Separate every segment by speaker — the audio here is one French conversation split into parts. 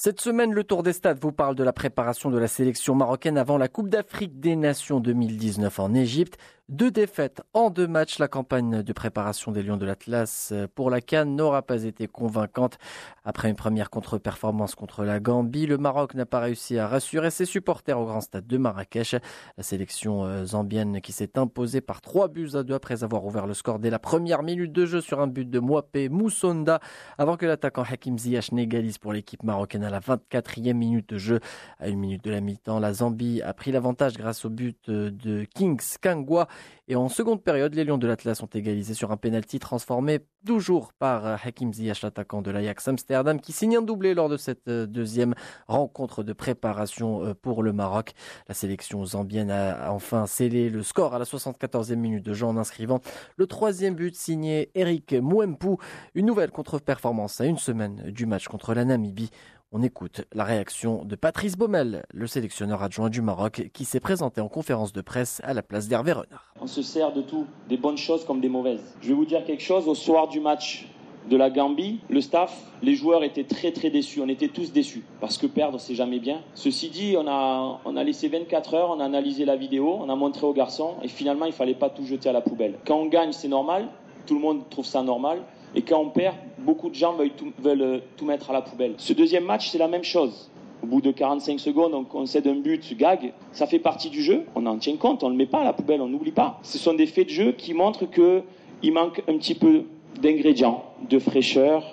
Speaker 1: Cette semaine, le Tour des Stades vous parle de la préparation de la sélection marocaine avant la Coupe d'Afrique des Nations 2019 en Égypte. Deux défaites en deux matchs. La campagne de préparation des Lions de l'Atlas pour la Cannes n'aura pas été convaincante. Après une première contre-performance contre la Gambie, le Maroc n'a pas réussi à rassurer ses supporters au grand stade de Marrakech. La sélection euh, zambienne qui s'est imposée par trois buts à deux après avoir ouvert le score dès la première minute de jeu sur un but de Mouapé Moussonda avant que l'attaquant Hakim Ziyech n'égalise pour l'équipe marocaine à la 24e minute de jeu. À une minute de la mi-temps, la Zambie a pris l'avantage grâce au but euh, de Kings Kangwa. Et en seconde période, les Lions de l'Atlas ont égalisé sur un pénalty transformé toujours par euh, Hakim Ziyech, l'attaquant de l'Ajax Amsterdam, qui signe un doublé lors de cette euh, deuxième rencontre de préparation euh, pour le Maroc. La sélection zambienne a enfin scellé le score à la 74e minute de jeu en inscrivant le troisième but signé Eric Mwempu. Une nouvelle contre-performance à une semaine du match contre la Namibie. On écoute la réaction de Patrice Baumel, le sélectionneur adjoint du Maroc, qui s'est présenté en conférence de presse à la place d'Hervé Renard.
Speaker 2: On se sert de tout, des bonnes choses comme des mauvaises. Je vais vous dire quelque chose, au soir du match de la Gambie, le staff, les joueurs étaient très très déçus. On était tous déçus parce que perdre, c'est jamais bien. Ceci dit, on a, on a laissé 24 heures, on a analysé la vidéo, on a montré aux garçons et finalement, il fallait pas tout jeter à la poubelle. Quand on gagne, c'est normal, tout le monde trouve ça normal. Et quand on perd, beaucoup de gens veulent euh, tout mettre à la poubelle. Ce deuxième match, c'est la même chose. Au bout de 45 secondes, on concède un but, gag. Ça fait partie du jeu. On en tient compte. On ne le met pas à la poubelle. On n'oublie pas. Ce sont des faits de jeu qui montrent qu'il manque un petit peu d'ingrédients, de fraîcheur,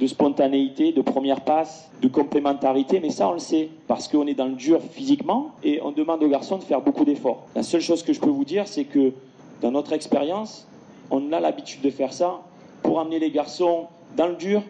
Speaker 2: de spontanéité, de première passe, de complémentarité. Mais ça, on le sait. Parce qu'on est dans le dur physiquement et on demande aux garçons de faire beaucoup d'efforts. La seule chose que je peux vous dire, c'est que dans notre expérience, on a l'habitude de faire ça pour amener les garçons dans le dur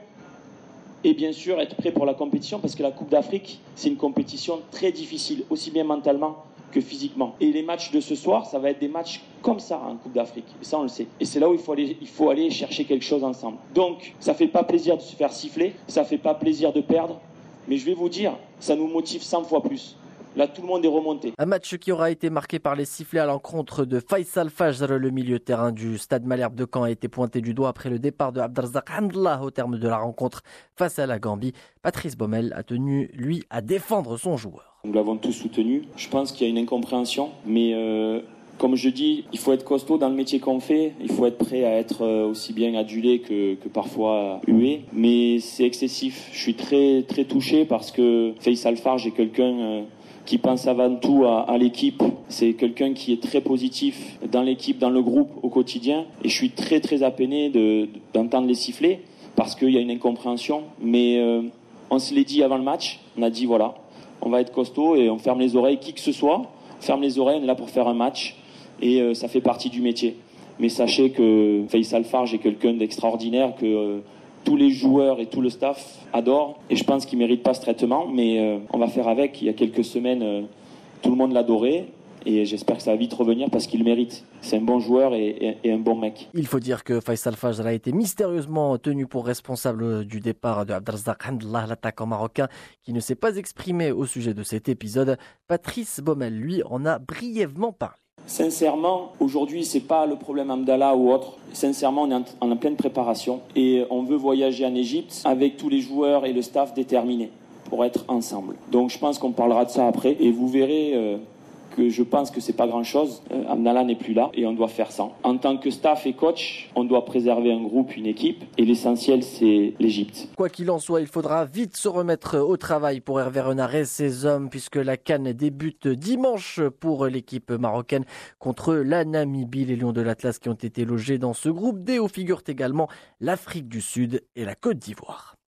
Speaker 2: et bien sûr être prêt pour la compétition parce que la Coupe d'Afrique, c'est une compétition très difficile, aussi bien mentalement que physiquement. Et les matchs de ce soir, ça va être des matchs comme ça en Coupe d'Afrique. Et ça, on le sait. Et c'est là où il faut, aller, il faut aller chercher quelque chose ensemble. Donc, ça fait pas plaisir de se faire siffler, ça fait pas plaisir de perdre, mais je vais vous dire, ça nous motive 100 fois plus. Là, tout le monde est remonté.
Speaker 1: Un match qui aura été marqué par les sifflets à l'encontre de Faisal Fajr, le milieu terrain du stade Malherbe de Caen, a été pointé du doigt après le départ de Abdelrazak Handla au terme de la rencontre face à la Gambie. Patrice Baumel a tenu, lui, à défendre son joueur.
Speaker 2: Nous l'avons tous soutenu. Je pense qu'il y a une incompréhension, mais euh, comme je dis, il faut être costaud dans le métier qu'on fait. Il faut être prêt à être euh, aussi bien adulé que, que parfois hué. Mais c'est excessif. Je suis très très touché parce que Faisal Farge est quelqu'un euh, qui pense avant tout à, l'équipe. C'est quelqu'un qui est très positif dans l'équipe, dans le groupe, au quotidien. Et je suis très très apeiné de, d'entendre les sifflets parce qu'il y a une incompréhension. Mais euh, on se l'est dit avant le match. On a dit voilà, on va être costaud et on ferme les oreilles, qui que ce soit. Ferme les oreilles, on est là pour faire un match et euh, ça fait partie du métier. Mais sachez que Faisal Farge est quelqu'un d'extraordinaire que euh, tous les joueurs et tout le staff adorent et je pense qu'il mérite pas ce traitement mais euh, on va faire avec. Il y a quelques semaines euh, tout le monde l'adorait et j'espère que ça va vite revenir parce qu'il mérite. C'est un bon joueur et, un bon mec.
Speaker 1: Il faut dire que Faisal Fajr a été mystérieusement tenu pour responsable du départ de Abdelrazak Handlah, l'attaquant marocain, qui ne s'est pas exprimé au sujet de cet épisode. Patrice Baumel, lui, en a brièvement parlé.
Speaker 2: Sincèrement, aujourd'hui, c'est pas le problème Amdallah ou autre. Sincèrement, on est en, pleine préparation et on veut voyager en Égypte avec tous les joueurs et le staff déterminés pour être ensemble. Donc, je pense qu'on parlera de ça après et vous verrez euh, je pense que c'est pas grand chose. Euh, n'est plus là et on doit faire ça. En tant que staff et coach, on doit préserver un groupe, une équipe et l'essentiel c'est l'Égypte.
Speaker 1: Quoi qu'il en soit, il faudra vite se remettre au travail pour Hervé Renard et ses hommes puisque la Cannes débute dimanche pour l'équipe marocaine contre la Namibie. Les Lions de l'Atlas qui ont été logés dans ce groupe D où figurent également l'Afrique du Sud et la Côte d'Ivoire.